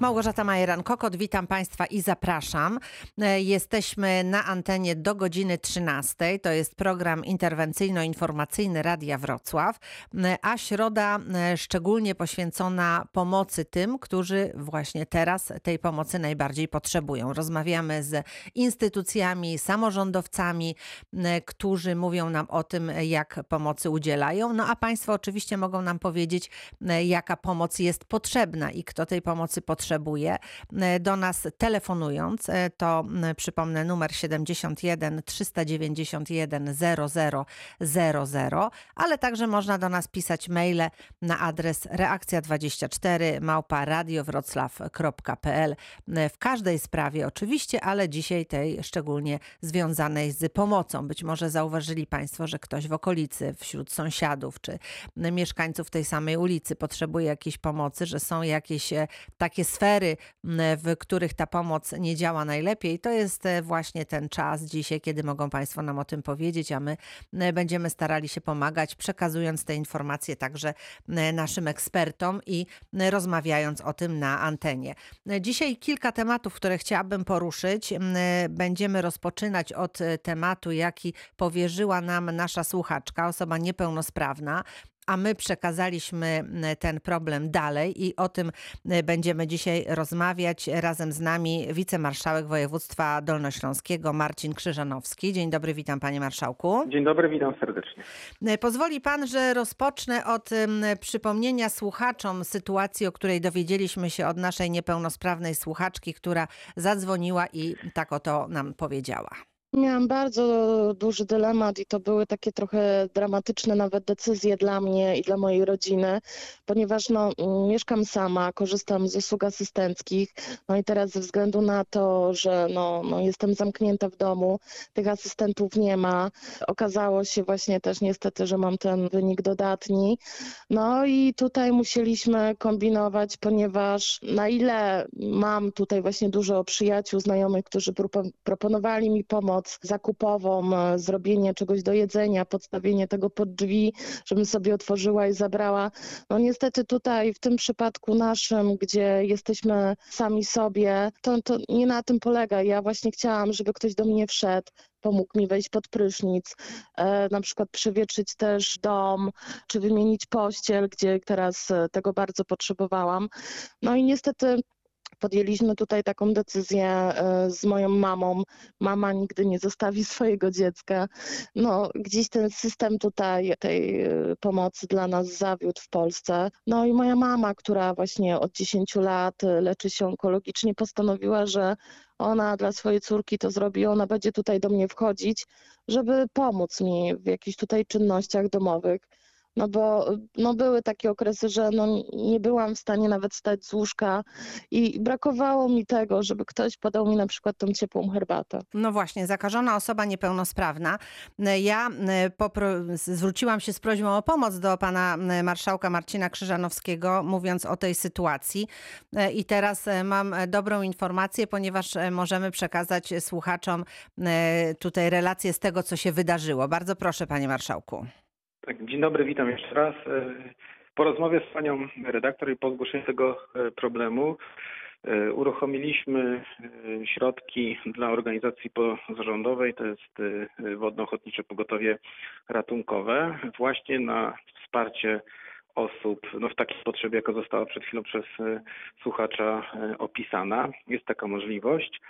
Małgorzata Majeran-Kokot, witam Państwa i zapraszam. E, Jesteśmy na antenie do godziny 13. To jest program interwencyjno-informacyjny Radia Wrocław, E, a środa e, szczególnie poświęcona pomocy tym, którzy właśnie teraz tej pomocy najbardziej potrzebują. Rozmawiamy z instytucjami, samorządowcami, którzy mówią nam o tym, jak pomocy udzielają. No a Państwo oczywiście mogą nam powiedzieć, jaka pomoc jest potrzebna i kto tej pomocy potrzebuje. E, Do nas telefonując, e, to przypomnę numer 71 391 0000, ale także można do nas pisać maile na adres reakcja24 małpa E, w każdej sprawie oczywiście, ale dzisiaj tej szczególnie związanej z pomocą. Być może zauważyli Państwo, że ktoś w okolicy, wśród sąsiadów czy mieszkańców tej samej ulicy potrzebuje jakiejś pomocy, że są jakieś takie sfery, w których ta pomoc nie działa najlepiej. To jest e, właśnie ten czas dzisiaj, kiedy mogą Państwo nam o tym powiedzieć, a my będziemy starali się pomagać, przekazując te informacje także naszym ekspertom i rozmawiając o tym na antenie. Dzisiaj kilka tematów, które chciałabym poruszyć. Będziemy rozpoczynać od e, tematu, jaki powierzyła nam nasza słuchaczka, osoba niepełnosprawna a my przekazaliśmy ten problem dalej i o tym będziemy dzisiaj rozmawiać. Razem z nami wicemarszałek województwa dolnośląskiego Marcin Krzyżanowski. Dzień dobry, witam panie marszałku. Dzień dobry, witam serdecznie. Pozwoli pan, że rozpocznę od przypomnienia słuchaczom sytuacji, o której dowiedzieliśmy się od naszej niepełnosprawnej słuchaczki, która zadzwoniła i tak oto nam powiedziała. Miałam bardzo duży dylemat i to były takie trochę dramatyczne nawet decyzje dla mnie i dla mojej rodziny, ponieważ no, mieszkam sama, korzystam z usług asystenckich, no i teraz ze względu na to, że no, no, jestem zamknięta w domu, tych asystentów nie ma. Okazało się właśnie też niestety, że mam ten wynik dodatni. No i tutaj musieliśmy kombinować, ponieważ na ile mam tutaj właśnie dużo przyjaciół, znajomych, którzy propo- proponowali mi pomoc zakupową, e, zrobienie czegoś do jedzenia, podstawienie tego pod drzwi, żebym sobie otworzyła i zabrała. No niestety tutaj w tym przypadku naszym, gdzie jesteśmy sami sobie, to, to nie na tym polega. Ja właśnie chciałam, żeby ktoś do mnie wszedł, pomógł mi wejść pod prysznic, e, na przykład przewietrzyć też dom, czy wymienić pościel, gdzie teraz e, tego bardzo potrzebowałam. No i niestety podjęliśmy tutaj taką decyzję e, z moją mamą. Mama nigdy nie zostawi swojego dziecka. No, gdzieś ten system tutaj tej e, pomocy dla nas zawiódł w Polsce. No i moja mama, która właśnie od 10 lat e, leczy się onkologicznie, postanowiła, że ona dla swojej córki to zrobi, ona będzie tutaj do mnie wchodzić, żeby pomóc mi w jakichś tutaj czynnościach domowych. No bo no były takie okresy, że no nie byłam w stanie nawet stać z łóżka i brakowało mi tego, żeby ktoś podał mi na przykład tą ciepłą herbatę. No właśnie, zakażona osoba niepełnosprawna. Ja e, zwróciłam się z prośbą o pomoc do pana e, marszałka Marcina Krzyżanowskiego, mówiąc o tej sytuacji. E, I teraz mam dobrą informację, ponieważ możemy przekazać słuchaczom tutaj relację z tego, co się wydarzyło. Bardzo proszę, panie marszałku. Tak, dzień dobry, witam jeszcze raz. E, Po rozmowie z panią redaktor i po zgłoszeniu tego e, problemu e, uruchomiliśmy środki dla organizacji pozarządowej, to jest Wodno-Ochotnicze Pogotowie Ratunkowe, właśnie na wsparcie osób no, w takiej potrzebie, jaka została przed chwilą przez słuchacza opisana. Jest taka możliwość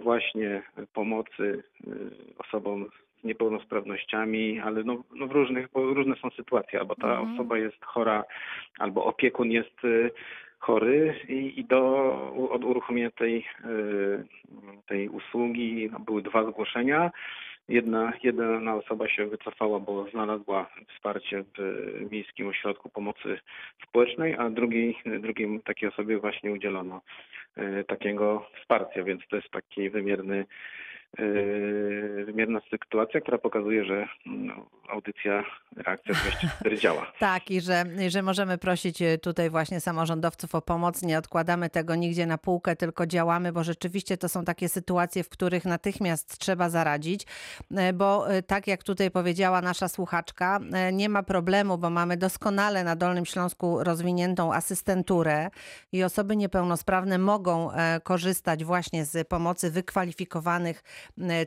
właśnie pomocy osobom z niepełnosprawnościami, ale no, no w różnych, bo różne są sytuacje, albo ta Mhm. osoba jest chora, albo opiekun jest y, chory i, i do od uruchomienia tej, y, tej usługi były dwa zgłoszenia. Jedna, jedna osoba się wycofała, bo znalazła wsparcie w Miejskim Ośrodku Pomocy Społecznej, a drugiej, drugiej takiej osobie właśnie udzielono y, takiego wsparcia, więc to jest taki wymierny wymierna sytuacja, która pokazuje, że no, audycja Reakcja 24 działa. Tak, i że, że możemy prosić e, tutaj właśnie samorządowców o pomoc. Nie odkładamy tego nigdzie na półkę, tylko działamy, bo rzeczywiście to są takie sytuacje, w których natychmiast trzeba zaradzić, e, bo e, tak jak tutaj powiedziała nasza słuchaczka, nie ma problemu, bo mamy doskonale na Dolnym Śląsku rozwiniętą asystenturę i osoby niepełnosprawne mogą korzystać właśnie z pomocy wykwalifikowanych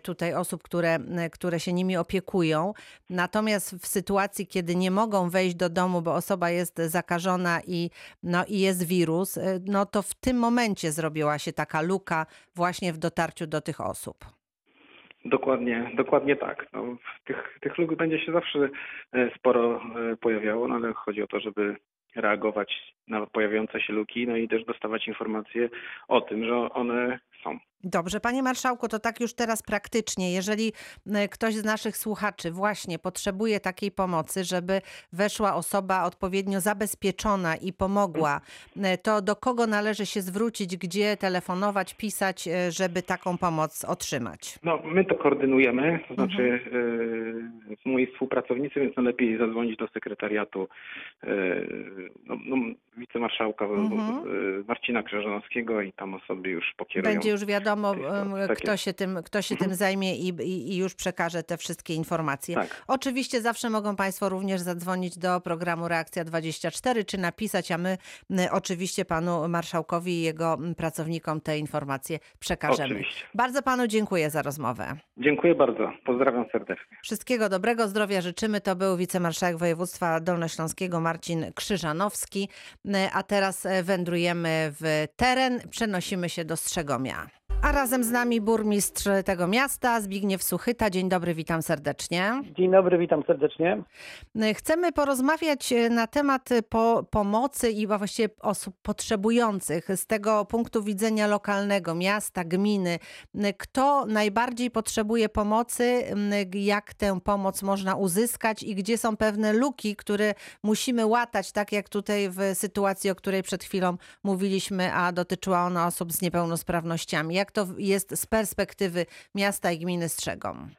tutaj osób, które, które się nimi opiekują. Natomiast w sytuacji, kiedy nie mogą wejść do domu, bo osoba jest zakażona i, no, i jest wirus, y, no to w tym momencie zrobiła się taka luka właśnie w dotarciu do tych osób. Dokładnie, dokładnie tak. No, tych, tych luk będzie się zawsze e, sporo e, pojawiało, no ale chodzi o to, żeby reagować na pojawiające się luki, no i też dostawać informacje o tym, że one są. Dobrze, panie marszałku, to tak już teraz praktycznie, jeżeli e, ktoś z naszych słuchaczy właśnie potrzebuje takiej pomocy, żeby weszła osoba odpowiednio zabezpieczona i pomogła, e, to do kogo należy się zwrócić, gdzie telefonować, pisać, e, żeby taką pomoc otrzymać? No, my to koordynujemy, to znaczy mhm. moi współpracownicy, więc najlepiej zadzwonić do sekretariatu no, no, wicemarszałka mhm. Marcina Krzyżanowskiego i tam osoby już pokierują. Będzie już wiadomo, tak kto, się tym, kto się mhm. tym zajmie i, i, już przekaże te wszystkie informacje. Tak. Oczywiście zawsze mogą Państwo również zadzwonić do programu Reakcja 24 czy napisać, a my oczywiście Panu Marszałkowi i jego pracownikom te informacje przekażemy. Oczywiście. Bardzo Panu dziękuję za rozmowę. Dziękuję bardzo. Pozdrawiam serdecznie. Wszystkiego dobrego, zdrowia życzymy. To był wicemarszałek województwa dolnośląskiego Marcin Krzyżanowski. A teraz e, wędrujemy w teren, przenosimy się do Strzegomia. A razem z nami burmistrz tego miasta, Zbigniew Suchyta. Dzień dobry, witam serdecznie. Dzień dobry, witam serdecznie. Chcemy porozmawiać e, na temat po, pomocy i właściwie osób potrzebujących z tego punktu widzenia lokalnego, miasta, gminy. Kto najbardziej potrzebuje pomocy, jak tę pomoc można uzyskać i gdzie są pewne luki, które musimy łatać, tak jak tutaj w sytuacji, o której przed chwilą mówiliśmy, a dotyczyła ona osób z niepełnosprawnościami. Jak to jest z perspektywy miasta i gminy Strzegom?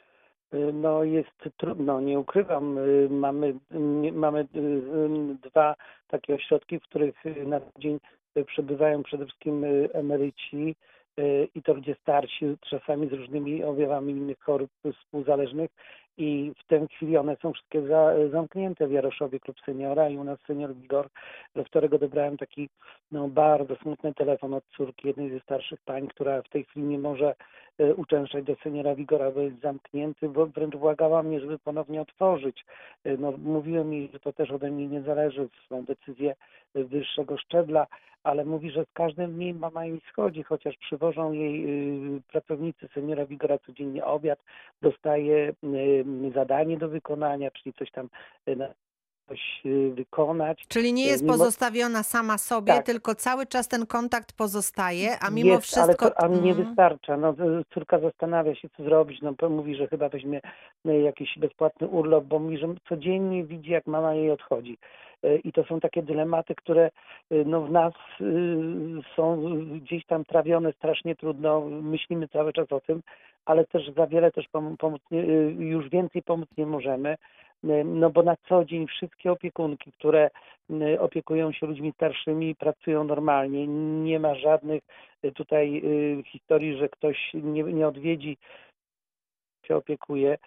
Y, no jest trudno, nie ukrywam. Y, mamy, mamy y, dwa takie ośrodki, w których na dzień przebywają przede wszystkim emeryci i to ludzie starsi, czasami z różnymi objawami innych chorób współzależnych i w tej chwili one są wszystkie za, zamknięte w Jaroszowie Klub Seniora i u nas Senior Wigor, do którego dobrałem taki no, bardzo smutny telefon od córki jednej ze starszych pań, która w tej chwili nie może e, uczęszczać do Seniora Wigora, bo jest zamknięty, bo wręcz błagała mnie, żeby ponownie otworzyć. E, no, mówiłem jej, że to też ode mnie nie zależy, są decyzje wyższego szczebla, ale mówi, że z każdym dniem mama jej schodzi, chociaż przywożą jej y, pracownicy seniora Wigora codziennie obiad, dostaje y, zadanie do wykonania, czyli coś tam y, coś wykonać. Czyli nie jest pozostawiona sama sobie, tak. tylko cały czas ten kontakt pozostaje, a mimo jest, wszystko... Ale to, a nie mhm. wystarcza. No, córka zastanawia się, co zrobić. No, mówi, że chyba weźmie jakiś bezpłatny urlop, bo mówi, że codziennie widzi, jak mama jej odchodzi. I to są takie dylematy, które no, w nas są gdzieś tam trawione strasznie trudno, myślimy cały czas o tym, ale też za wiele też pomóc, już więcej pomóc nie możemy, no bo na co dzień wszystkie opiekunki, które opiekują się ludźmi starszymi, pracują normalnie. Nie ma żadnych tutaj historii, że ktoś nie, nie odwiedzi, się opiekuje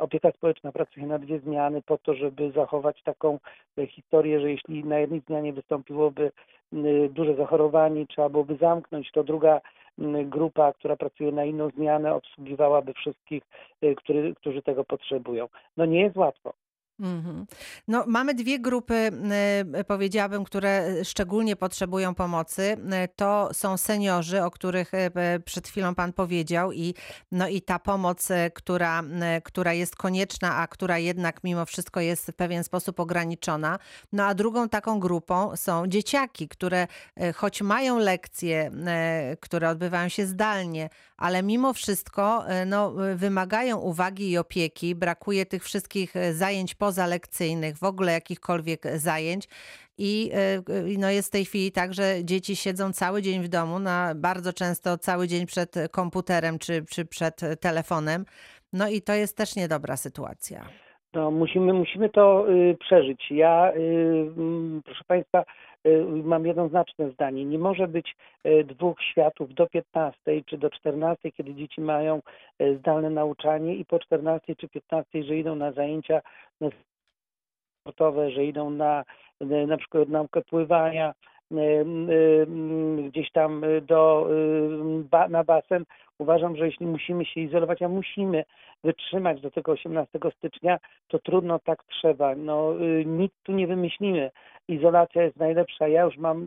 opieka społeczna pracuje na dwie zmiany po to, żeby zachować taką e, historię, że jeśli na jednej zmianie wystąpiłoby duże zachorowanie, trzeba byłoby zamknąć, to druga grupa, która pracuje na inną zmianę, obsługiwałaby wszystkich, który, którzy tego potrzebują. No nie jest łatwo. Mhm. No, mamy dwie grupy, y, powiedziałabym, które szczególnie potrzebują pomocy. Y, to są seniorzy, o których przed chwilą Pan powiedział, i, no, i ta pomoc, która, która jest konieczna, a która jednak mimo wszystko jest w pewien sposób ograniczona. No a drugą taką grupą są dzieciaki, które choć mają lekcje, które odbywają się zdalnie, ale mimo wszystko no, wymagają uwagi i opieki. Brakuje tych wszystkich zajęć po pozalekcyjnych, w ogóle jakichkolwiek zajęć. i y, no jest w tej chwili tak, że dzieci siedzą cały dzień w domu, na, bardzo często cały dzień przed komputerem czy, czy przed telefonem. No i to jest też niedobra sytuacja. No, musimy, musimy to y, przeżyć. Ja, y, mm, proszę Państwa, y, mam jednoznaczne zdanie. Nie może być y, dwóch światów do 15 czy do 14, kiedy dzieci mają y, zdalne nauczanie i po 14 czy 15, że idą na zajęcia sportowe, że idą na na przykład naukę pływania, y, y, gdzieś tam do, na basen. Uważam, że jeśli musimy się izolować, a musimy wytrzymać do tego 18 stycznia, to trudno tak trzeba. No, nic tu nie wymyślimy. Izolacja jest najlepsza. Ja już mam,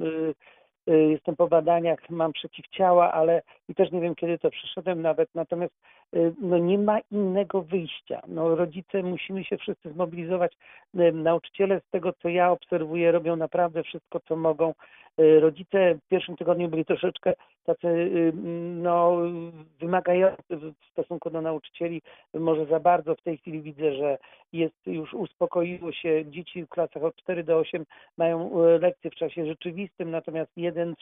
jestem po badaniach, mam przeciwciała, ale i też nie wiem, kiedy to przeszedłem nawet. Natomiast no, nie ma innego wyjścia. No, rodzice musimy się wszyscy zmobilizować. Y, Nauczyciele, z tego co ja obserwuję, robią naprawdę wszystko, co mogą. Y, Rodzice w pierwszym tygodniu byli troszeczkę tacy y, no, wymagający w stosunku do nauczycieli. Może za bardzo w tej chwili widzę, że jest już uspokoiło się. Dzieci w klasach od 4 do 8 mają y, lekcje w czasie rzeczywistym, natomiast 1-3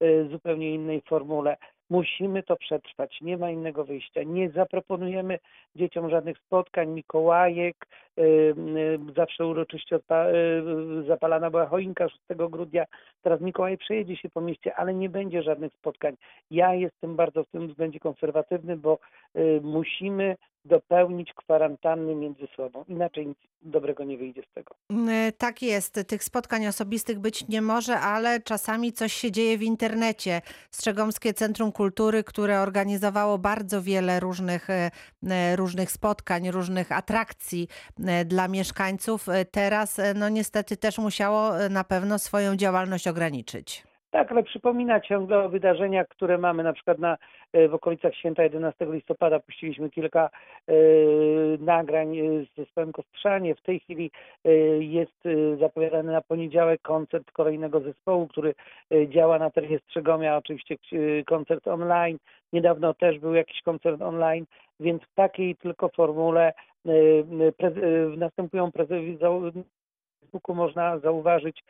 w zupełnie innej formule. Musimy to przetrwać, nie ma innego wyjścia. Nie zaproponujemy dzieciom żadnych spotkań, Mikołajek, y, y, zawsze uroczyście y, zapalana była choinka 6 grudnia, teraz Mikołaj przejedzie się po mieście, ale nie będzie żadnych spotkań. Ja jestem bardzo w tym względzie konserwatywny, bo musimy dopełnić kwarantanny między sobą. Inaczej nic dobrego nie wyjdzie z tego. Mm, Tak jest, tych spotkań osobistych być nie może, ale czasami coś się dzieje w internecie. Strzegomskie Centrum Kultury, które organizowało bardzo wiele różnych, e, e, różnych spotkań, różnych atrakcji e, dla mieszkańców, e, teraz e, no niestety też musiało e, na pewno swoją działalność ograniczyć. Tak, ale przypomina ciągle o wydarzeniach, które mamy na przykład na, e, w okolicach święta 11 listopada. Puściliśmy kilka e, nagrań e, z zespołem Kostrzanie. W tej chwili e, jest zapowiadany na poniedziałek koncert kolejnego zespołu, który działa na terenie Strzegomia, oczywiście koncert online. Niedawno też był jakiś koncert online, więc w takiej tylko formule następują zau- Facebooku można zauważyć e,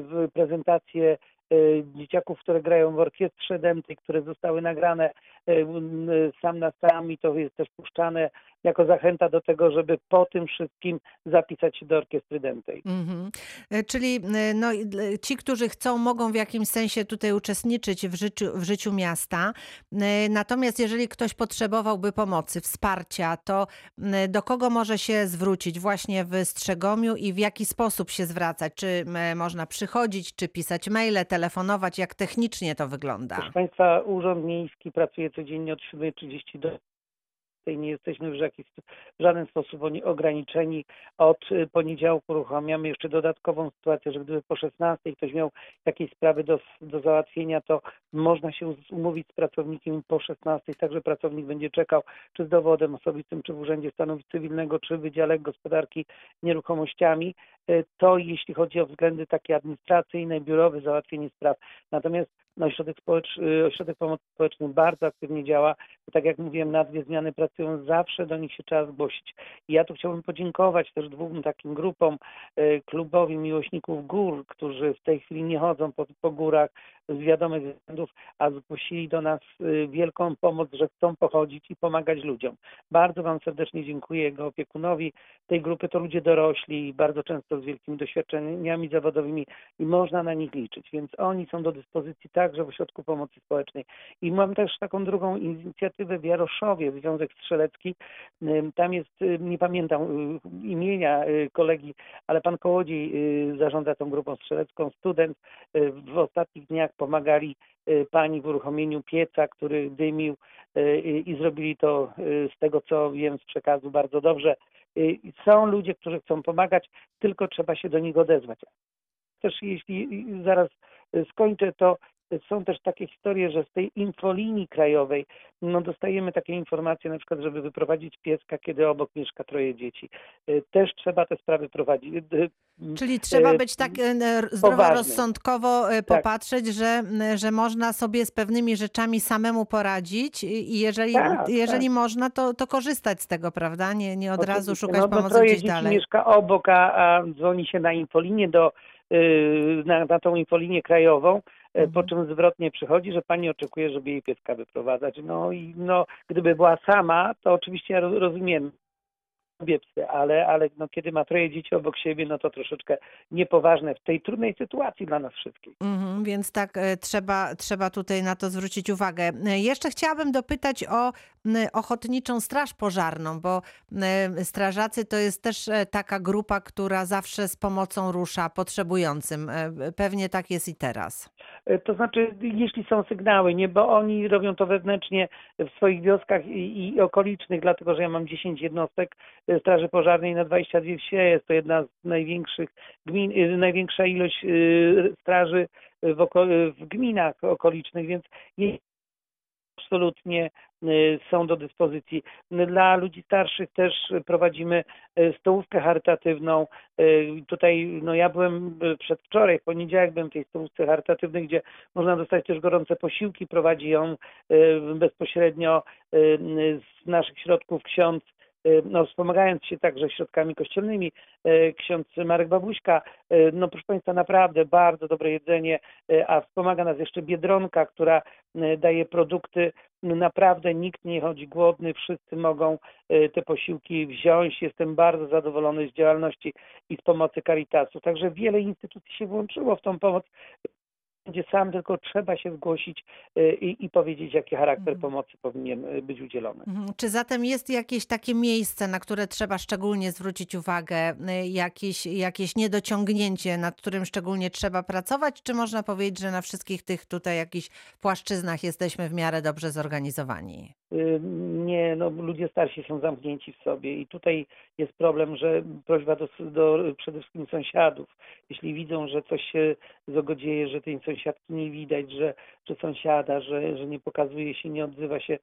w prezentację e, dzieciaków, które grają w orkiestrze dętej, które zostały nagrane e, sam na sam i to jest też puszczane jako zachęta do tego, żeby po tym wszystkim zapisać się do orkiestry dętej. Mhm. E, Czyli e, no, ci, którzy chcą, mogą w jakimś sensie tutaj uczestniczyć w życiu, w życiu miasta. E, Natomiast jeżeli ktoś potrzebowałby pomocy, wsparcia, to do kogo może się zwrócić właśnie w Strzegomiu i w jaki sposób się zwracać? Czy można przychodzić, czy pisać maile, telefonować? Jak technicznie to wygląda? Proszę Państwa, Urząd Miejski pracuje codziennie od 7.30 do tej nie jesteśmy w, jakiś, w żaden sposób oni ograniczeni. Od y, poniedziałku uruchamiamy jeszcze dodatkową sytuację, że gdyby po 16 ktoś miał jakieś sprawy do, do załatwienia, to można się umówić z pracownikiem po 16, także pracownik będzie czekał czy z dowodem osobistym, czy w Urzędzie Stanu Cywilnego, czy w Wydziale Gospodarki Nieruchomościami. Y, To jeśli chodzi o względy takie administracyjne, biurowe, załatwienie spraw. Natomiast no, ośrodek, y, ośrodek Pomocy Społecznej bardzo aktywnie działa. Tak jak mówiłem, na dwie zmiany pracują, zawsze do nich się trzeba zgłosić. I ja tu chciałbym podziękować też dwóm takim grupom, y, klubowi miłośników gór, którzy w tej chwili nie chodzą po, po górach z wiadomych względów, a zgłosili do nas y, wielką pomoc, że chcą pochodzić i pomagać ludziom. Bardzo Wam serdecznie dziękuję, jego opiekunowi tej grupy to ludzie dorośli, bardzo często z wielkimi doświadczeniami zawodowymi i można na nich liczyć, więc oni są do dyspozycji także w Ośrodku Pomocy Społecznej. I mam też taką drugą inicjatywę w Jaroszowie, Związek Strzelecki. Tam jest, nie pamiętam y, imienia y, kolegi, ale pan Kołodziej y, zarządza tą grupą strzelecką. Student w ostatnich dniach pomagali pani w uruchomieniu pieca, który dymił i zrobili to z tego, co wiem z przekazu bardzo dobrze. Są ludzie, którzy chcą pomagać, tylko trzeba się do nich odezwać. Też jeśli zaraz skończę, to są też takie historie, że z tej infolinii krajowej no, dostajemy takie informacje, na przykład, żeby wyprowadzić pieska, kiedy obok mieszka troje dzieci. Też trzeba te sprawy prowadzić. Czyli trzeba być tak zdroworozsądkowo Tak. popatrzeć, że, że można sobie z pewnymi rzeczami samemu poradzić i jeżeli, Tak, jeżeli tak. można, to, to korzystać z tego, prawda? Nie, nie od razu szukać no, pomocy troje gdzieś dzieci dalej. mieszka obok, a, a dzwoni się na infolinię do, na, na tą infolinię krajową, po Mhm. czym zwrotnie przychodzi, że pani oczekuje, żeby jej pieska wyprowadzać. No i no, gdyby była sama, to oczywiście ja ro- ale, ale no, kiedy ma troje dzieci obok siebie, no to troszeczkę niepoważne w tej trudnej sytuacji dla nas wszystkich. Mhm, więc tak e, trzeba, trzeba tutaj na to zwrócić uwagę. E, Jeszcze chciałabym dopytać o Ochotniczą Straż Pożarną, bo e, strażacy to jest też taka grupa, która zawsze z pomocą rusza potrzebującym. Pewnie tak jest i teraz. To znaczy, jeśli są sygnały, nie, bo oni robią to wewnętrznie w swoich wioskach i, i okolicznych, dlatego że ja mam 10 jednostek Straży Pożarnej na 22 wsie, jest to jedna z największych gmin, e, największa ilość e, straży w, oko, w gminach okolicznych, więc absolutnie e, są do dyspozycji. Dla ludzi starszych też prowadzimy stołówkę charytatywną. Tutaj, no ja byłem przedwczoraj, w poniedziałek byłem w tej stołówce charytatywnej, gdzie można dostać też gorące posiłki. Prowadzi ją bezpośrednio z naszych środków ksiądz, no, wspomagając się także środkami kościelnymi, e, ksiądz Marek Babuśka. E, No proszę Państwa, naprawdę bardzo dobre jedzenie, a wspomaga nas jeszcze Biedronka, która daje produkty. Naprawdę nikt nie chodzi głodny, wszyscy mogą te posiłki wziąć. Jestem bardzo zadowolony z działalności i z pomocy Caritasu. Także wiele instytucji się włączyło w tą pomoc. Gdzie sam tylko trzeba się zgłosić e, i, i powiedzieć, jaki charakter Mhm. pomocy powinien e, być udzielony. Mhm. Czy zatem jest jakieś takie miejsce, na które trzeba szczególnie zwrócić uwagę, y, jakieś, jakieś niedociągnięcie, nad którym szczególnie trzeba pracować, czy można powiedzieć, że na wszystkich tych tutaj jakichś płaszczyznach jesteśmy w miarę dobrze zorganizowani? Nie, no ludzie starsi są zamknięci w sobie i tutaj jest problem, że prośba do, do przede wszystkim sąsiadów. Jeśli widzą, że coś się złego dzieje, że tej sąsiadki nie widać, że, że sąsiada, że, że nie pokazuje się, nie odzywa się,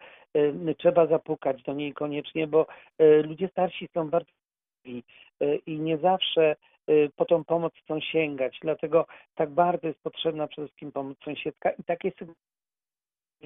trzeba zapukać do niej koniecznie, bo y, ludzie starsi są bardzo cierpliwi, y, i nie zawsze y, po tą pomoc chcą sięgać. Dlatego tak bardzo jest potrzebna przede wszystkim pomoc sąsiedzka i takie sytuacje,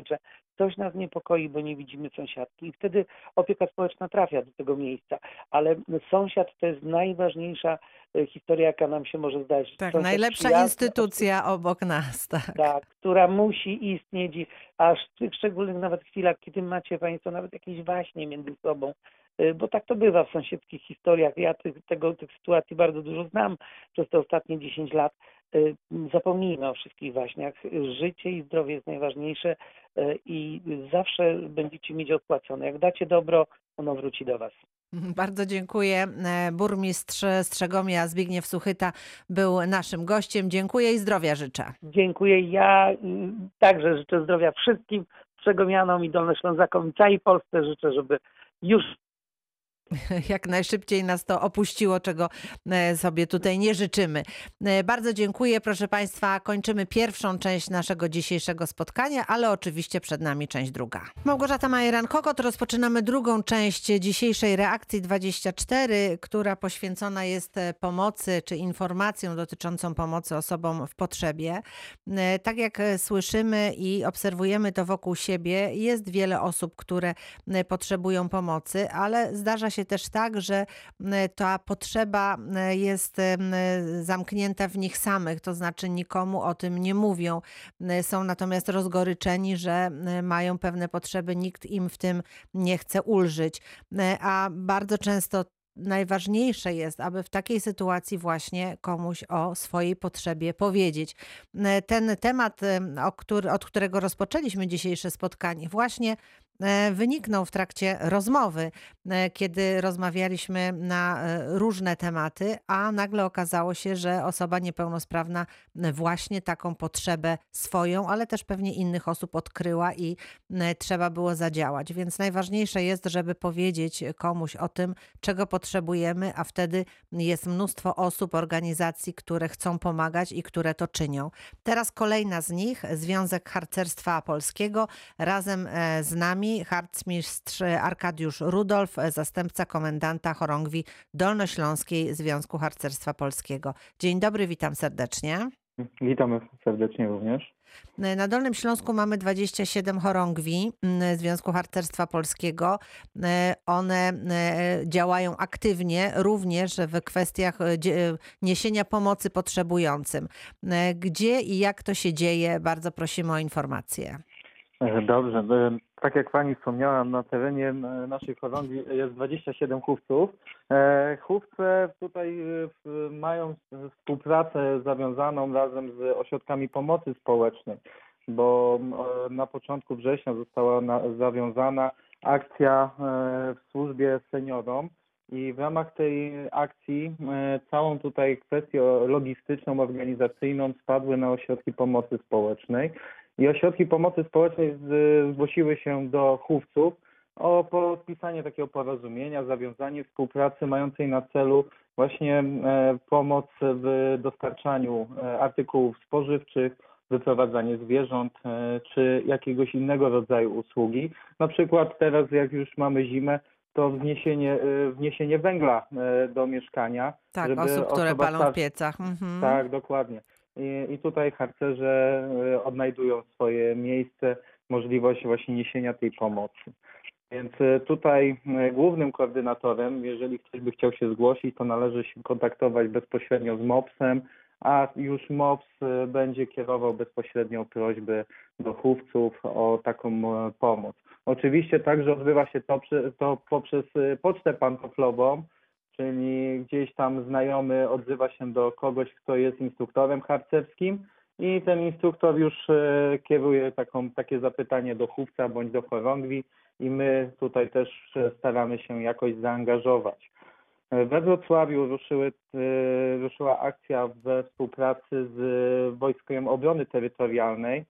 że coś nas niepokoi, bo nie widzimy sąsiadki i wtedy opieka społeczna trafia do tego miejsca. Ale sąsiad to jest najważniejsza e, historia, jaka nam się może zdarzyć. Tak, Sąsiad najlepsza instytucja obok nas. Tak. tak, która musi istnieć, aż w tych szczególnych nawet chwilach, kiedy macie Państwo nawet jakieś waśnie między sobą, y, bo tak to bywa w sąsiedzkich historiach. Ja tych, tego, tych sytuacji bardzo dużo znam przez te ostatnie 10 lat. Y, Zapomnijmy o wszystkich waśniach. Życie i zdrowie jest najważniejsze y, i zawsze będziecie mieć odpłacone. Jak dacie dobro, ono wróci do Was. Bardzo dziękuję. E, Burmistrz Strzegomia Zbigniew Suchyta był naszym gościem. Dziękuję i zdrowia życzę. Dziękuję. Ja y, także życzę zdrowia wszystkim Strzegomianom i Dolnoślązakom i całej Polsce. Życzę, żeby już jak najszybciej nas to opuściło, czego e, sobie tutaj nie życzymy. E, Bardzo dziękuję, proszę Państwa. Kończymy pierwszą część naszego dzisiejszego spotkania, ale oczywiście przed nami część druga. Małgorzata Majeran-Kokot, rozpoczynamy drugą część dzisiejszej reakcji 24, która poświęcona jest e, pomocy czy informacjom dotyczącą pomocy osobom w potrzebie. Tak jak słyszymy i obserwujemy to wokół siebie, jest wiele osób, które potrzebują pomocy, ale zdarza się też tak, że ta potrzeba jest zamknięta w nich samych, to znaczy nikomu o tym nie mówią. Są natomiast rozgoryczeni, że mają pewne potrzeby, nikt im w tym nie chce ulżyć. A bardzo często najważniejsze jest, aby w takiej sytuacji właśnie komuś o swojej potrzebie powiedzieć. Ten temat, od którego rozpoczęliśmy dzisiejsze spotkanie, właśnie wyniknął w trakcie rozmowy, e, kiedy rozmawialiśmy na e, różne tematy, a nagle okazało się, że osoba niepełnosprawna właśnie taką potrzebę swoją, ale też pewnie innych osób odkryła i trzeba było zadziałać. Więc najważniejsze jest, żeby powiedzieć komuś o tym, czego potrzebujemy, a wtedy jest mnóstwo osób, organizacji, które chcą pomagać i które to czynią. Teraz kolejna z nich, Związek Harcerstwa Polskiego, razem e, z nami harcmistrz Arkadiusz Rudolf, e, zastępca komendanta chorągwi Dolnośląskiej Związku Harcerstwa Polskiego. Dzień dobry, witam serdecznie. Witamy serdecznie również. E, na Dolnym Śląsku mamy 27 chorągwi mm, Związku Harcerstwa Polskiego. One działają aktywnie również w kwestiach niesienia pomocy potrzebującym. Gdzie i jak to się dzieje? Bardzo prosimy o informacje. E, dobrze. E, tak jak Pani wspomniała, na terenie e, naszej chorągwi jest 27 chówców. Chówce tutaj mają współpracę zawiązaną razem z ośrodkami pomocy społecznej, bo na początku września została zawiązana akcja w służbie seniorom. I w ramach tej akcji całą tutaj kwestię logistyczną, organizacyjną spadły na ośrodki pomocy społecznej i ośrodki pomocy społecznej zgłosiły się do chówców o podpisanie takiego porozumienia, zawiązanie współpracy mającej na celu właśnie e, pomoc w dostarczaniu e, artykułów spożywczych, wyprowadzanie zwierząt e, czy jakiegoś innego rodzaju usługi. Na przykład teraz jak już mamy zimę, to wniesienie, wniesienie węgla do mieszkania. Tak, osób, które palą w piecach. Mhm. Tak, dokładnie. I, tutaj harcerze y, odnajdują swoje miejsce, możliwość właśnie niesienia tej pomocy. Więc y, tutaj y, głównym koordynatorem, jeżeli ktoś by chciał się zgłosić, to należy się kontaktować bezpośrednio z MOPS-em, a już MOPS będzie kierował bezpośrednio prośby do chówców o taką pomoc. Oczywiście także odbywa się to, to poprzez pocztę pantoflową, czyli gdzieś tam znajomy odzywa się do kogoś, kto jest instruktorem harcerskim i ten instruktor już e, kieruje taką, takie zapytanie do chówca bądź do chorągwi i my tutaj też e, staramy się jakoś zaangażować. E, we Wrocławiu ruszyły, ruszyła akcja we współpracy z Wojskiem Obrony Terytorialnej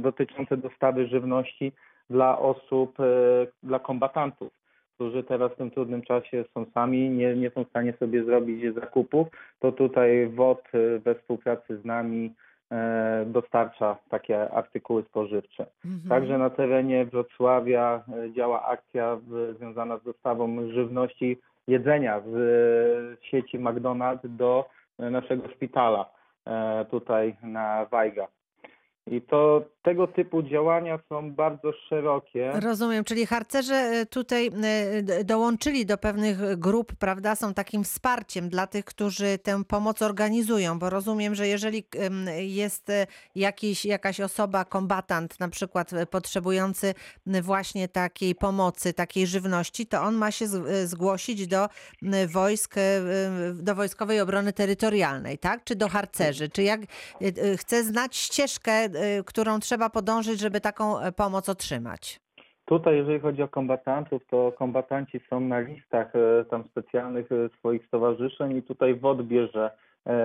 dotycząca dostawy żywności dla osób, dla kombatantów którzy teraz w tym trudnym czasie są sami, nie, nie są w stanie sobie zrobić zakupów, to tutaj WOT e, we współpracy z nami e, dostarcza takie artykuły spożywcze. Mhm. Także na terenie Wrocławia e, działa akcja związana z dostawą żywności, jedzenia z sieci McDonald's do naszego szpitala tutaj na Wajga. I to tego typu działania są bardzo szerokie. Rozumiem, czyli harcerze e, tutaj e, dołączyli do pewnych grup, prawda? Są takim wsparciem dla tych, którzy tę pomoc organizują, bo rozumiem, że jeżeli jest e, jakiś, jakaś osoba, kombatant na przykład potrzebujący właśnie takiej pomocy, takiej żywności, to on ma się zgłosić do wojsk, do Wojskowej Obrony Terytorialnej, tak? Czy do harcerzy? Czy jak chce znać ścieżkę, którą trzeba trzeba podążyć, żeby taką e, pomoc otrzymać? Tutaj, jeżeli chodzi o kombatantów, to kombatanci są na listach e, tam specjalnych e, swoich stowarzyszeń i tutaj WOD bierze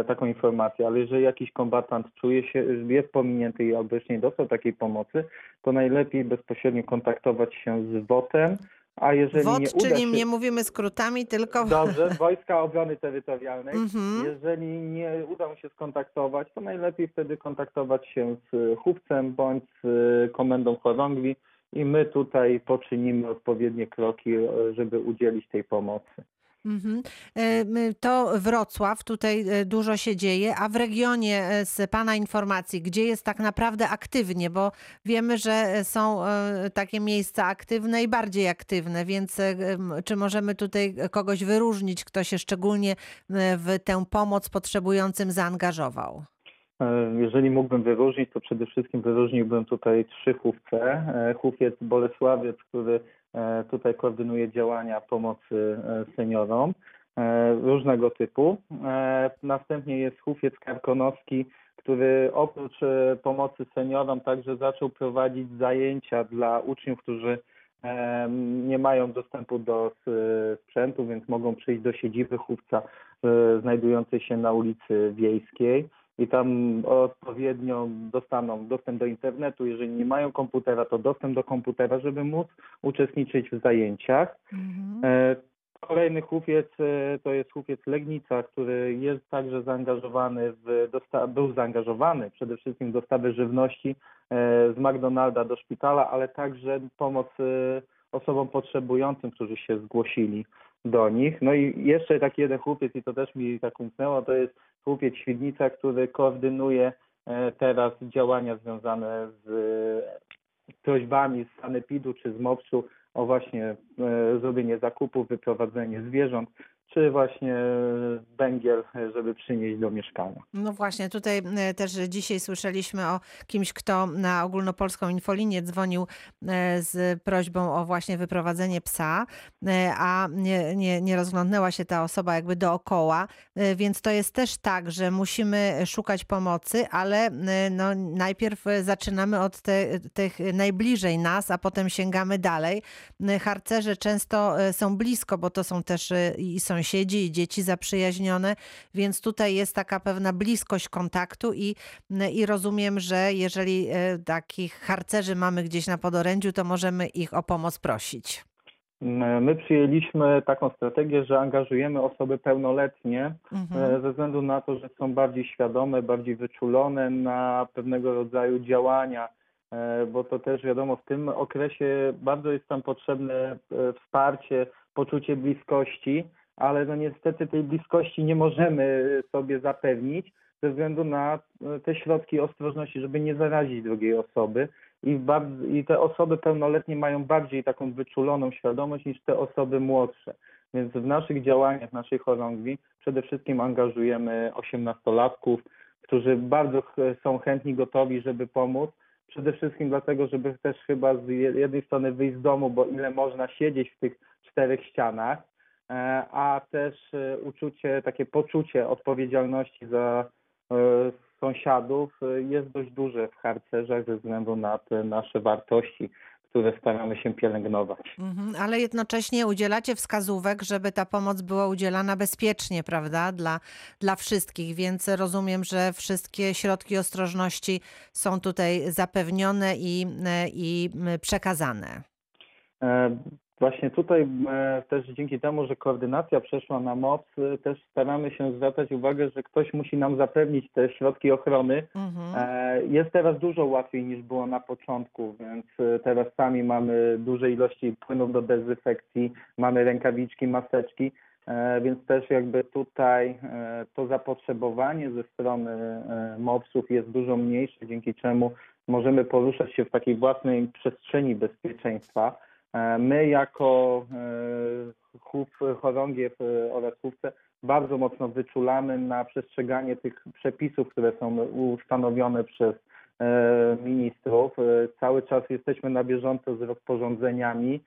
taką informację, ale jeżeli jakiś kombatant czuje się, jest pominięty i obecnie dostał takiej pomocy, to najlepiej bezpośrednio kontaktować się z WOT-em, a jeżeli nie uda czyli się... nie mówimy skrótami, tylko... Dobrze, Wojska Obrony Terytorialnej. Mhm. Jeżeli nie uda mu się skontaktować, to najlepiej wtedy kontaktować się z chówcem bądź z komendą chorągwi i my tutaj poczynimy odpowiednie kroki, żeby udzielić tej pomocy. Mhm. E, to Wrocław, tutaj e, dużo się dzieje, a w regionie e, z Pana informacji, gdzie jest tak naprawdę aktywnie, bo wiemy, że są takie miejsca aktywne i bardziej aktywne, więc czy możemy tutaj kogoś wyróżnić, kto się szczególnie w tę pomoc potrzebującym zaangażował? Jeżeli mógłbym wyróżnić, to przede wszystkim wyróżniłbym tutaj trzy chówce. Chówiec Bolesławiec, który tutaj koordynuje działania pomocy e, seniorom. e, różnego typu. E, Następnie jest Hufiec Karkonoski, który oprócz e, pomocy seniorom także zaczął prowadzić zajęcia dla uczniów, którzy e, nie mają dostępu do sprzętu, więc mogą przyjść do siedziby chówca e, znajdującej się na ulicy Wiejskiej i tam odpowiednio dostaną dostęp do internetu. Jeżeli nie mają komputera, to dostęp do komputera, żeby móc uczestniczyć w zajęciach. Mhm. E, Kolejny hufiec e, to jest hufiec Legnica, który jest także zaangażowany w był zaangażowany przede wszystkim w dostawę żywności e, z McDonalda do szpitala, ale także pomoc osobom potrzebującym, którzy się zgłosili do nich. No i jeszcze taki jeden chłopiec, i to też mi tak umknęło, to jest chłopiec Świdnica, który koordynuje e, teraz działania związane z e, prośbami z Sanepidu czy z MOPS-u o właśnie e, zrobienie zakupów, wyprowadzenie zwierząt, czy właśnie węgiel, żeby przynieść do mieszkania. No właśnie, tutaj e, też dzisiaj słyszeliśmy o kimś, kto na ogólnopolską infolinię dzwonił e, z prośbą o właśnie wyprowadzenie psa, e, a nie, nie, nie rozglądnęła się ta osoba jakby dookoła, więc to jest też tak, że musimy szukać pomocy, ale no, najpierw zaczynamy od te, tych najbliżej nas, a potem sięgamy dalej. Harcerze często są blisko, bo to są też i sąsiedzi, i dzieci zaprzyjaźnione, więc tutaj jest taka pewna bliskość kontaktu i, i rozumiem, że jeżeli e, takich harcerzy mamy gdzieś na podorędziu, to możemy ich o pomoc prosić. My przyjęliśmy taką strategię, że angażujemy osoby pełnoletnie Mhm. e, ze względu na to, że są bardziej świadome, bardziej wyczulone na pewnego rodzaju działania, e, bo to też wiadomo, w tym okresie bardzo jest tam potrzebne wsparcie, poczucie bliskości, ale no niestety tej bliskości nie możemy sobie zapewnić ze względu na e, te środki ostrożności, żeby nie zarazić drugiej osoby. I, bardzo, I te osoby pełnoletnie mają bardziej taką wyczuloną świadomość niż te osoby młodsze. Więc w naszych działaniach, w naszej chorągwi przede wszystkim angażujemy osiemnastolatków, którzy bardzo są chętni, gotowi, żeby pomóc. Przede wszystkim dlatego, żeby też chyba z je- jednej strony wyjść z domu, bo ile można siedzieć w tych czterech ścianach, a też e, uczucie, takie poczucie odpowiedzialności za e, sąsiadów e, jest dość duże w harcerzach ze względu na te nasze wartości, które staramy się pielęgnować. Mhm, ale jednocześnie udzielacie wskazówek, żeby ta pomoc była udzielana bezpiecznie, prawda, dla, dla wszystkich, więc rozumiem, że wszystkie środki ostrożności są tutaj zapewnione i, e, i przekazane. Właśnie tutaj e, też dzięki temu, że koordynacja przeszła na moc, e, też staramy się zwracać uwagę, że ktoś musi nam zapewnić te środki ochrony. Mhm. E, Jest teraz dużo łatwiej niż było na początku, więc teraz sami mamy duże ilości płynów do dezynfekcji, mamy rękawiczki, maseczki, więc też jakby tutaj to zapotrzebowanie ze strony MOPS-ów jest dużo mniejsze, dzięki czemu możemy poruszać się w takiej własnej przestrzeni bezpieczeństwa. E, My jako e, chów, chorągiew e, oraz chówce bardzo mocno wyczulamy na przestrzeganie tych przepisów, które są ustanowione przez ministrów. Cały czas jesteśmy na bieżąco z rozporządzeniami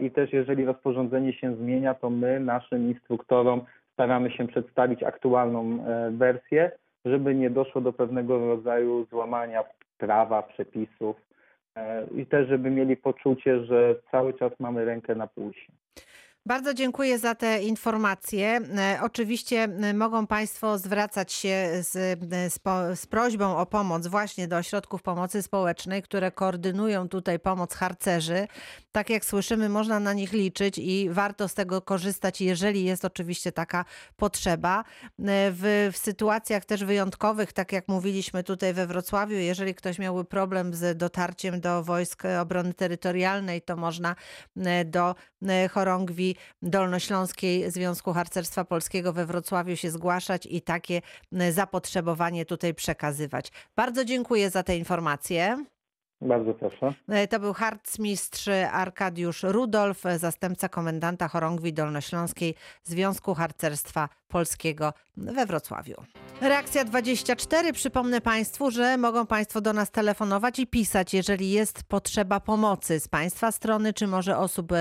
i też jeżeli rozporządzenie się zmienia, to my naszym instruktorom staramy się przedstawić aktualną wersję, żeby nie doszło do pewnego rodzaju złamania prawa, przepisów i też żeby mieli poczucie, że cały czas mamy rękę na pulsie. Bardzo dziękuję za te informacje. E, Oczywiście e, mogą Państwo zwracać się z, e, z, po, z prośbą o pomoc właśnie do ośrodków pomocy społecznej, które koordynują tutaj pomoc harcerzy. Tak jak słyszymy, można na nich liczyć i warto z tego korzystać, jeżeli jest oczywiście taka potrzeba. W, w sytuacjach też wyjątkowych, tak jak mówiliśmy tutaj we Wrocławiu, jeżeli ktoś miałby problem z dotarciem do wojsk obrony terytorialnej, to można do e, Dolnośląskiej Związku Harcerstwa Polskiego we Wrocławiu się zgłaszać i takie e, zapotrzebowanie tutaj przekazywać. Bardzo dziękuję za te informacje. Bardzo proszę. E, To był harcmistrz Arkadiusz Rudolf, zastępca komendanta chorągwi dolnośląskiej Związku Harcerstwa Polskiego we Wrocławiu. Reakcja 24. Przypomnę Państwu, że mogą Państwo do nas telefonować i pisać, jeżeli jest potrzeba pomocy z Państwa strony, czy może osób, e,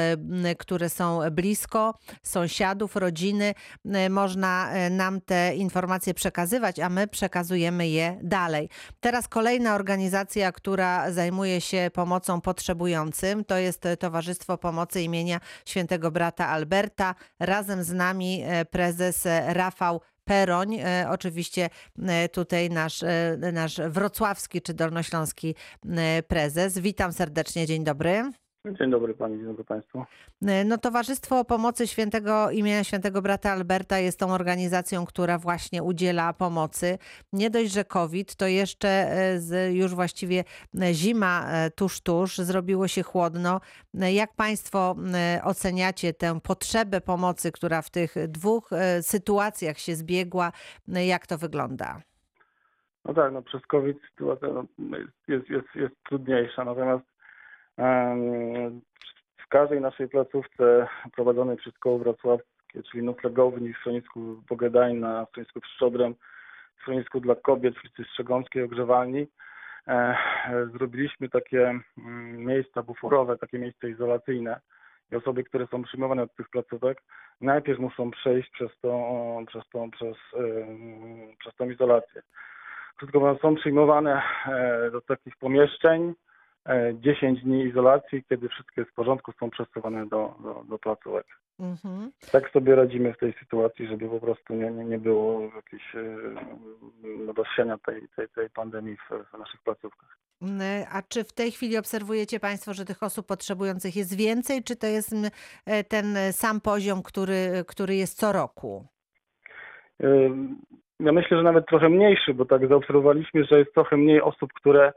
które są blisko, sąsiadów, rodziny. E, Można nam te informacje przekazywać, a my przekazujemy je dalej. Teraz kolejna organizacja, która zajmuje się pomocą potrzebującym, to jest Towarzystwo Pomocy imienia Świętego Brata Alberta. Razem z nami e, prezes e, Rafał Peroń, e, oczywiście e, tutaj nasz, e, nasz wrocławski czy dolnośląski e, prezes. Witam serdecznie, dzień dobry. Dzień dobry Pani, dzień dobry Państwu. E, No, Towarzystwo Pomocy Świętego imienia Świętego Brata Alberta jest tą organizacją, która właśnie udziela pomocy. Nie dość, że COVID, to jeszcze e, z, już właściwie e, zima tuż, tuż, zrobiło się chłodno. Jak Państwo oceniacie tę potrzebę pomocy, która w tych dwóch sytuacjach się zbiegła? Jak to wygląda? No tak, no przez COVID sytuacja no, jest, jest, jest trudniejsza, natomiast w każdej naszej placówce prowadzonej przez koło wrocławskie, czyli noclegowni, w schronisku Pogedajna, w schronisku Pszczodrem, w schronisku dla kobiet w ulicy Strzegomskiej, ogrzewalni, e, zrobiliśmy takie mm, miejsca buforowe, takie miejsca izolacyjne i osoby, które są przyjmowane od tych placówek, najpierw muszą przejść przez tą, przez tą, przez, przez tą izolację. Krótko mówiąc, są przyjmowane e, do takich pomieszczeń, 10 dni izolacji, kiedy wszystko jest w porządku, są przesuwane do, do, do placówek. Mhm. Tak sobie radzimy w tej sytuacji, żeby po prostu nie, nie, nie było jakiejś e, rozsiania tej, tej, tej pandemii w, w naszych placówkach. Mm, A czy w tej chwili obserwujecie Państwo, że tych osób potrzebujących jest więcej, czy to jest e, ten sam poziom, który, który jest co roku? Ja myślę, że nawet trochę mniejszy, bo tak zaobserwowaliśmy, że jest trochę mniej osób, które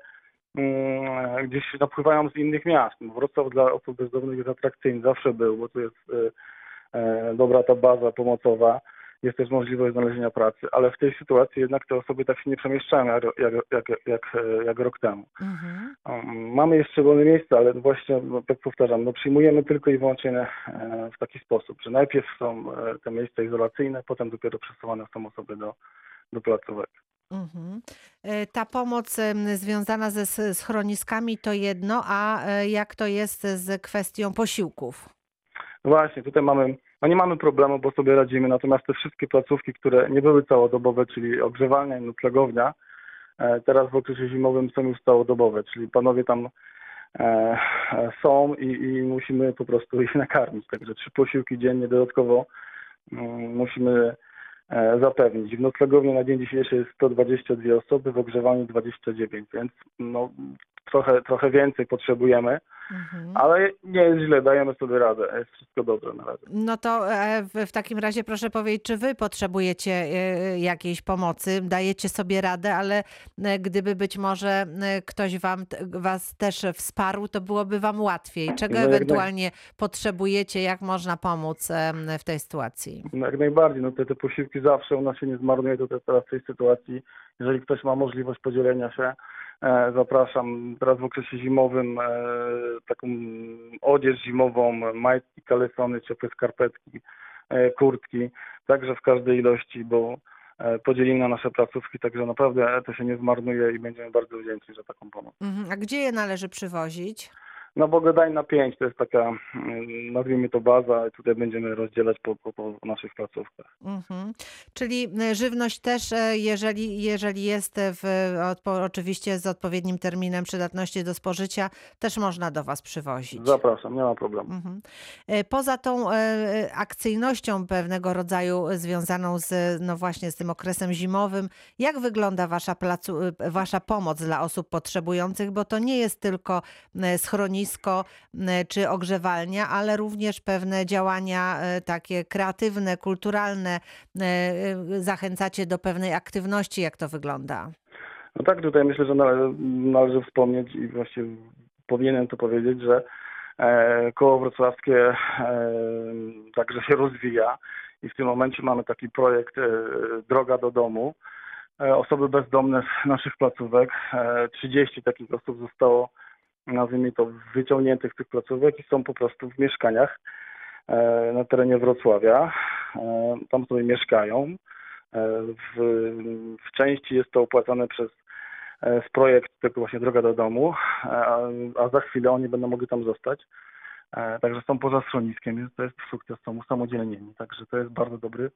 gdzieś napływają z innych miast. Bo Wrocław dla osób bezdomnych jest atrakcyjny, zawsze był, bo tu jest e, e, dobra ta baza pomocowa, jest też możliwość znalezienia pracy, ale w tej sytuacji jednak te osoby tak się nie przemieszczają jak, jak, jak, jak, jak rok temu. Mhm. Um, Mamy jeszcze wolne miejsca, ale właśnie, no, tak powtarzam, no, przyjmujemy tylko i wyłącznie e, w taki sposób, że najpierw są te miejsca izolacyjne, potem dopiero przesuwane są osoby do, do placówek. Mhm. E, Ta pomoc związana ze schroniskami to jedno, a e, jak to jest z kwestią posiłków? Właśnie, tutaj mamy, no nie mamy problemu, bo sobie radzimy, natomiast te wszystkie placówki, które nie były całodobowe, czyli ogrzewalnia i noclegownia, e, teraz w okresie zimowym są już całodobowe, czyli panowie tam są i, i musimy po prostu ich nakarmić. Także trzy posiłki dziennie dodatkowo mm, musimy zapewnić. W noclegowni na dzień dzisiejszy jest 122 osoby, w ogrzewaniu 29, więc no, trochę, trochę więcej potrzebujemy. Mhm. Ale nie jest źle, dajemy sobie radę, jest wszystko dobrze na razie. No to e, w, takim razie proszę powiedzieć, czy wy potrzebujecie e, jakiejś pomocy, dajecie sobie radę, ale e, gdyby być może ktoś wam, was też wsparł, to byłoby wam łatwiej. Czego No jak naj- ewentualnie potrzebujecie, jak można pomóc w tej sytuacji? No jak najbardziej, no te, te posiłki zawsze u nas się nie zmarnuje, to te- teraz w tej sytuacji, jeżeli ktoś ma możliwość podzielenia się, zapraszam teraz w okresie zimowym e, taką odzież zimową, majtki, kalesony, ciepłe skarpetki, e, kurtki, także w każdej ilości, bo e, podzielimy na nasze placówki, także naprawdę to się nie zmarnuje i będziemy bardzo wdzięczni za taką pomoc. Mhm. A gdzie je należy przywozić? No bo Godaj na 5 to jest taka, mm, nazwijmy to baza, i tutaj będziemy rozdzielać po, po, po naszych placówkach. Mhm. Czyli e, żywność też, e, jeżeli, jeżeli jest w, oczywiście z odpowiednim terminem przydatności do spożycia, też można do Was przywozić. Zapraszam, nie ma problemu. Mhm. E, Poza tą e, akcyjnością pewnego rodzaju związaną z, no właśnie z tym okresem zimowym, jak wygląda wasza, placu, wasza pomoc dla osób potrzebujących, bo to nie jest tylko e, e, czy ogrzewalnia, ale również pewne działania e, takie kreatywne, kulturalne. e, e, Zachęcacie do pewnej aktywności, jak to wygląda? No tak, tutaj myślę, że nale, należy wspomnieć i właściwie powinienem to powiedzieć, że koło wrocławskie także się rozwija i w tym momencie mamy taki projekt Droga do domu. Osoby bezdomne z naszych placówek, e, 30 takich osób zostało nazwijmy to, wyciągniętych z tych placówek i są po prostu w mieszkaniach e, na terenie Wrocławia. E, Tam sobie mieszkają. E, W, w części jest to opłacane przez z projekt tylko właśnie Droga do domu, a, a za chwilę oni będą mogli tam zostać. Także są poza schroniskiem, więc to jest sukces, są usamodzielnieni. Także to jest bardzo dobry,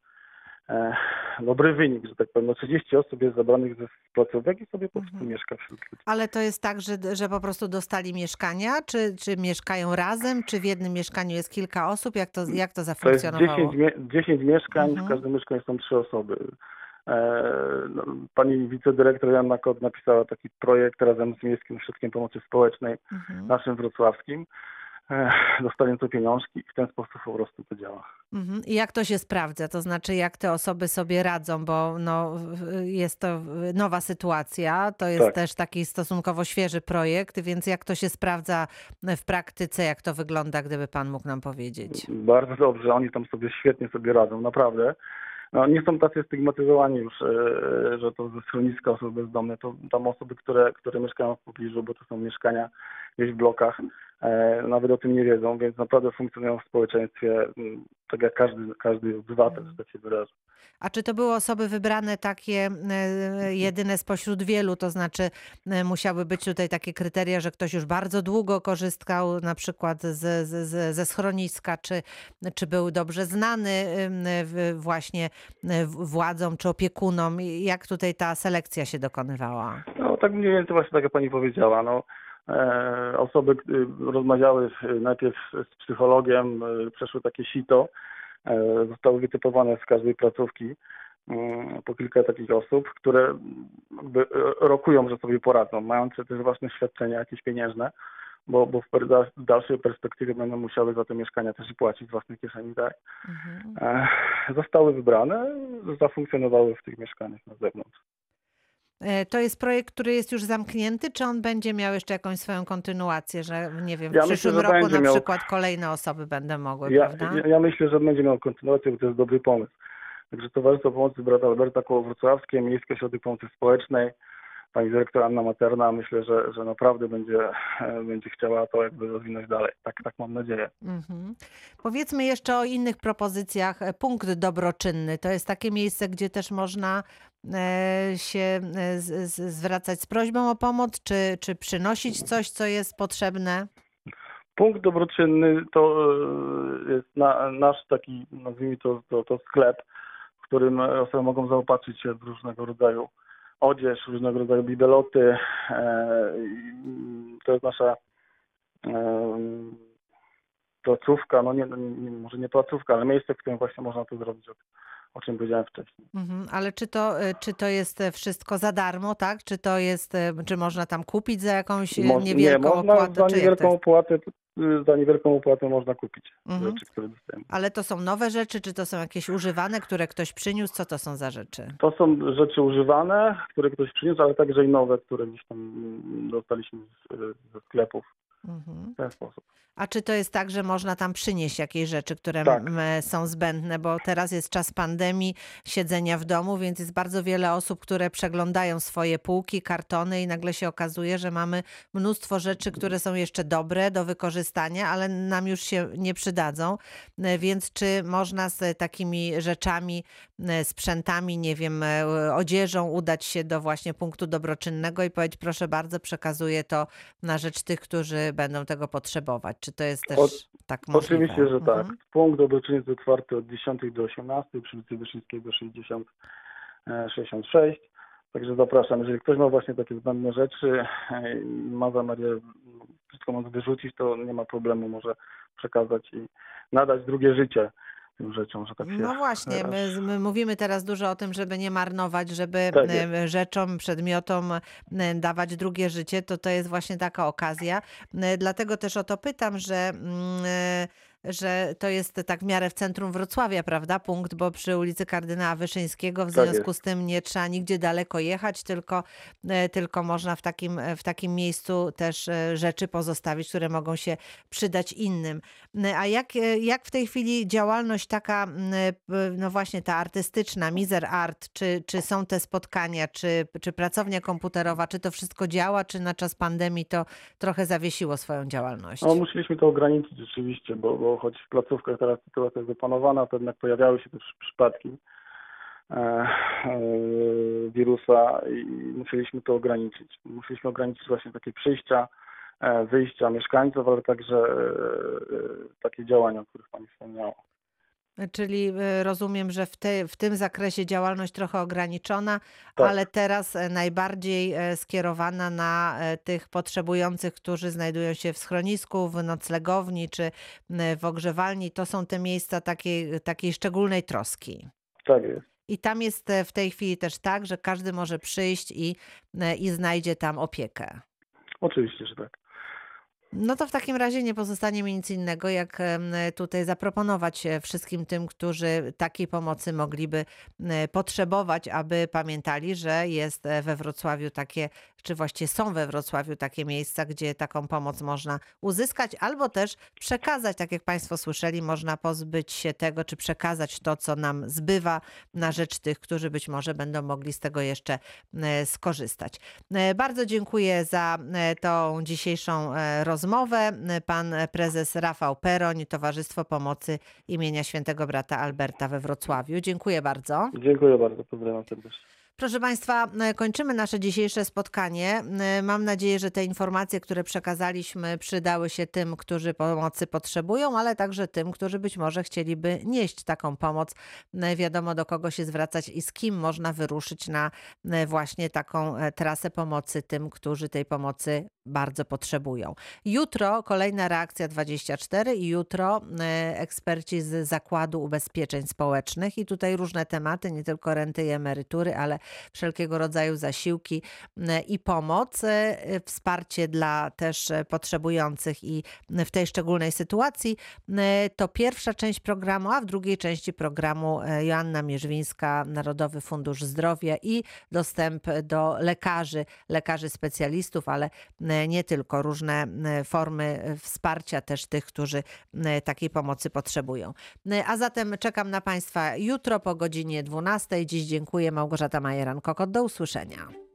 dobry wynik, że tak powiem. No 30 osób jest zabranych ze placówek i sobie po prostu Mhm. mieszka wśród ludzi. Ale to jest tak, że, że po prostu dostali mieszkania, czy, czy mieszkają razem, czy w jednym mieszkaniu jest kilka osób? Jak to, jak to To jest zafunkcjonowało? 10, mie- 10 mieszkań, Mhm. w każdym mieszkaniu są trzy osoby. E, no, Pani wicedyrektor Janna Kot napisała taki projekt razem z Miejskim Ośrodkiem Pomocy Społecznej, Mhm. naszym wrocławskim. E, Dostali na to pieniążki i w ten sposób po prostu to działa. Mhm. I jak to się sprawdza? To znaczy, jak te osoby sobie radzą, bo no, jest to nowa sytuacja, to jest Tak. też taki stosunkowo świeży projekt, więc jak to się sprawdza w praktyce, jak to wygląda, gdyby pan mógł nam powiedzieć? Bardzo dobrze, oni tam sobie świetnie sobie radzą, naprawdę. No, nie są tacy stygmatyzowani już, e, że to ze schroniska osoby bezdomne, to tam osoby, które, które mieszkają w pobliżu, bo to są mieszkania gdzieś w blokach, nawet o tym nie wiedzą, więc naprawdę funkcjonują w społeczeństwie m, tak jak każdy, każdy obywatel, że tak się wyrażę. A czy to były osoby wybrane takie e, jedyne spośród wielu, to znaczy e, musiały być tutaj takie kryteria, że ktoś już bardzo długo korzystał na przykład z, z, ze schroniska, czy, czy był dobrze znany właśnie e, władzom czy opiekunom? Jak tutaj ta selekcja się dokonywała? No tak mniej więcej właśnie tak jak pani powiedziała, no e, osoby y, rozmawiały y, najpierw z psychologiem, y, przeszły takie sito, e, zostały wytypowane z każdej placówki mm, po kilka takich osób, które e, rokują, że sobie poradzą, mające też własne świadczenia jakieś pieniężne, bo, bo w dalszej perspektywie będą musiały za te mieszkania też i płacić z własnej kieszeni, tak. Mhm. E, Zostały wybrane, zafunkcjonowały w tych mieszkaniach na zewnątrz. E, To jest projekt, który jest już zamknięty, czy on będzie miał jeszcze jakąś swoją kontynuację, że nie wiem, w Ja myślę, przyszłym że roku na miał- przykład kolejne osoby będą mogły, Ja, prawda? ja, ja myślę, że będzie miał kontynuację, bo to jest dobry pomysł. Także Towarzystwo Pomocy Brata Alberta Koło Wrocławskie, Miejski Ośrodek Pomocy Społecznej, pani dyrektor Anna Materna, myślę, że, że naprawdę będzie, e, będzie chciała to jakby rozwinąć dalej. Tak, tak mam nadzieję. Mhm. Powiedzmy jeszcze o innych propozycjach. E, Punkt dobroczynny to jest takie miejsce, gdzie też można się e, z, z, zwracać z prośbą o pomoc, czy, czy przynosić coś, co jest potrzebne. Punkt dobroczynny to e, jest na, nasz taki, nazwijmy to, to, to sklep, w którym osoby mogą zaopatrzyć się w różnego rodzaju odzież, różnego rodzaju bibeloty. E, To jest nasza e, placówka, no nie, nie, może nie placówka, ale miejsce, w którym właśnie można to zrobić, o, o czym powiedziałem wcześniej. Mhm. Ale czy to, e, czy to jest e, wszystko za darmo, tak? Czy to jest, e, czy można tam kupić za jakąś Moż- niewielką nie, można opłatę? za niewielką opłatę, y, za niewielką opłatę można kupić Mhm. rzeczy, które dostajemy. Ale to są nowe rzeczy, czy to są jakieś używane, które ktoś przyniósł? Co to są za rzeczy? To są rzeczy używane, które ktoś przyniósł, ale także i nowe, które gdzieś tam mm, dostaliśmy ze sklepów Mhm. w ten sposób. A czy to jest tak, że można tam przynieść jakieś rzeczy, które Tak. są zbędne? Bo teraz jest czas pandemii, siedzenia w domu, więc jest bardzo wiele osób, które przeglądają swoje półki, kartony i nagle się okazuje, że mamy mnóstwo rzeczy, które są jeszcze dobre do wykorzystania, ale nam już się nie przydadzą. E, Więc czy można z takimi rzeczami, sprzętami, nie wiem, e, odzieżą udać się do właśnie punktu dobroczynnego i powiedzieć, proszę bardzo, przekazuję to na rzecz tych, którzy będą tego potrzebować. Czy to jest też O- tak możliwe? Oczywiście, że tak. Mhm. Punkt dobroczynny jest otwarty od 10 do 18 przy ulicy Wyszyńskiego 60, e, 66. Także zapraszam, jeżeli ktoś ma właśnie takie zbędne rzeczy e, i ma zamiar je wszystko móc wyrzucić, to nie ma problemu, może przekazać i nadać drugie życie tym rzeczom, że tak się No właśnie, my, my mówimy teraz dużo o tym, żeby nie marnować, żeby Tak rzeczom, przedmiotom dawać drugie życie, to to jest właśnie taka okazja. Dlatego też o to pytam, że e, że to jest tak w miarę w centrum Wrocławia, prawda? Punkt, bo przy ulicy Kardynała Wyszyńskiego, w Tak związku jest. z tym nie trzeba nigdzie daleko jechać, tylko, e, tylko można w takim, w takim miejscu też e, rzeczy pozostawić, które mogą się przydać innym. A jak, e, jak w tej chwili działalność taka, no właśnie ta artystyczna, Mizer Art, czy, czy są te spotkania, czy, czy pracownia komputerowa, czy to wszystko działa, czy na czas pandemii to trochę zawiesiło swoją działalność? No, musieliśmy to ograniczyć rzeczywiście, bo, bo choć w placówkach teraz sytuacja jest opanowana, to jednak pojawiały się też przypadki e, e, wirusa i musieliśmy to ograniczyć. Musieliśmy ograniczyć właśnie takie przyjścia, e, wyjścia mieszkańców, ale także takie działania, o których Pani wspomniała. Czyli e, rozumiem, że w, te, w tym zakresie działalność trochę ograniczona, Tak. ale teraz e, najbardziej e, skierowana na tych potrzebujących, którzy znajdują się w schronisku, w noclegowni czy w ogrzewalni. To są te miejsca takiej, takiej szczególnej troski. Tak jest. I tam jest w tej chwili też tak, że każdy może przyjść i, i znajdzie tam opiekę. Oczywiście, że tak. No to w takim razie nie pozostanie mi nic innego, jak tutaj zaproponować e, wszystkim tym, którzy takiej pomocy mogliby e, potrzebować, aby pamiętali, że jest e, we Wrocławiu takie, czy właściwie są we Wrocławiu takie miejsca, gdzie taką pomoc można uzyskać, albo też przekazać, tak jak Państwo słyszeli, można pozbyć się tego, czy przekazać to, co nam zbywa na rzecz tych, którzy być może będą mogli z tego jeszcze e, skorzystać. E, Bardzo dziękuję za e, tą dzisiejszą rozmowę. Pan prezes Rafał Peroń, Towarzystwo Pomocy imienia Świętego Brata Alberta we Wrocławiu. Dziękuję bardzo. Dziękuję bardzo, pozdrawiam serdecznie. Proszę Państwa, e, kończymy nasze dzisiejsze spotkanie. E, Mam nadzieję, że te informacje, które przekazaliśmy, przydały się tym, którzy pomocy potrzebują, ale także tym, którzy być może chcieliby nieść taką pomoc. E, Wiadomo, do kogo się zwracać i z kim można wyruszyć na właśnie taką trasę pomocy tym, którzy tej pomocy bardzo potrzebują. Jutro kolejna reakcja 24 i jutro e, eksperci z Zakładu Ubezpieczeń Społecznych i tutaj różne tematy, nie tylko renty i emerytury, ale wszelkiego rodzaju zasiłki e, i pomoc, e, wsparcie dla też potrzebujących i w tej szczególnej sytuacji. To pierwsza część programu, a w drugiej części programu Joanna Mierzwińska, Narodowy Fundusz Zdrowia i dostęp do lekarzy, lekarzy specjalistów, ale nie tylko, różne formy e, wsparcia też tych, którzy takiej pomocy potrzebują. A zatem czekam na Państwa jutro po godzinie 12. Dziś dziękuję Małgorzata Majeran-Kokot. Do usłyszenia.